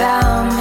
found me.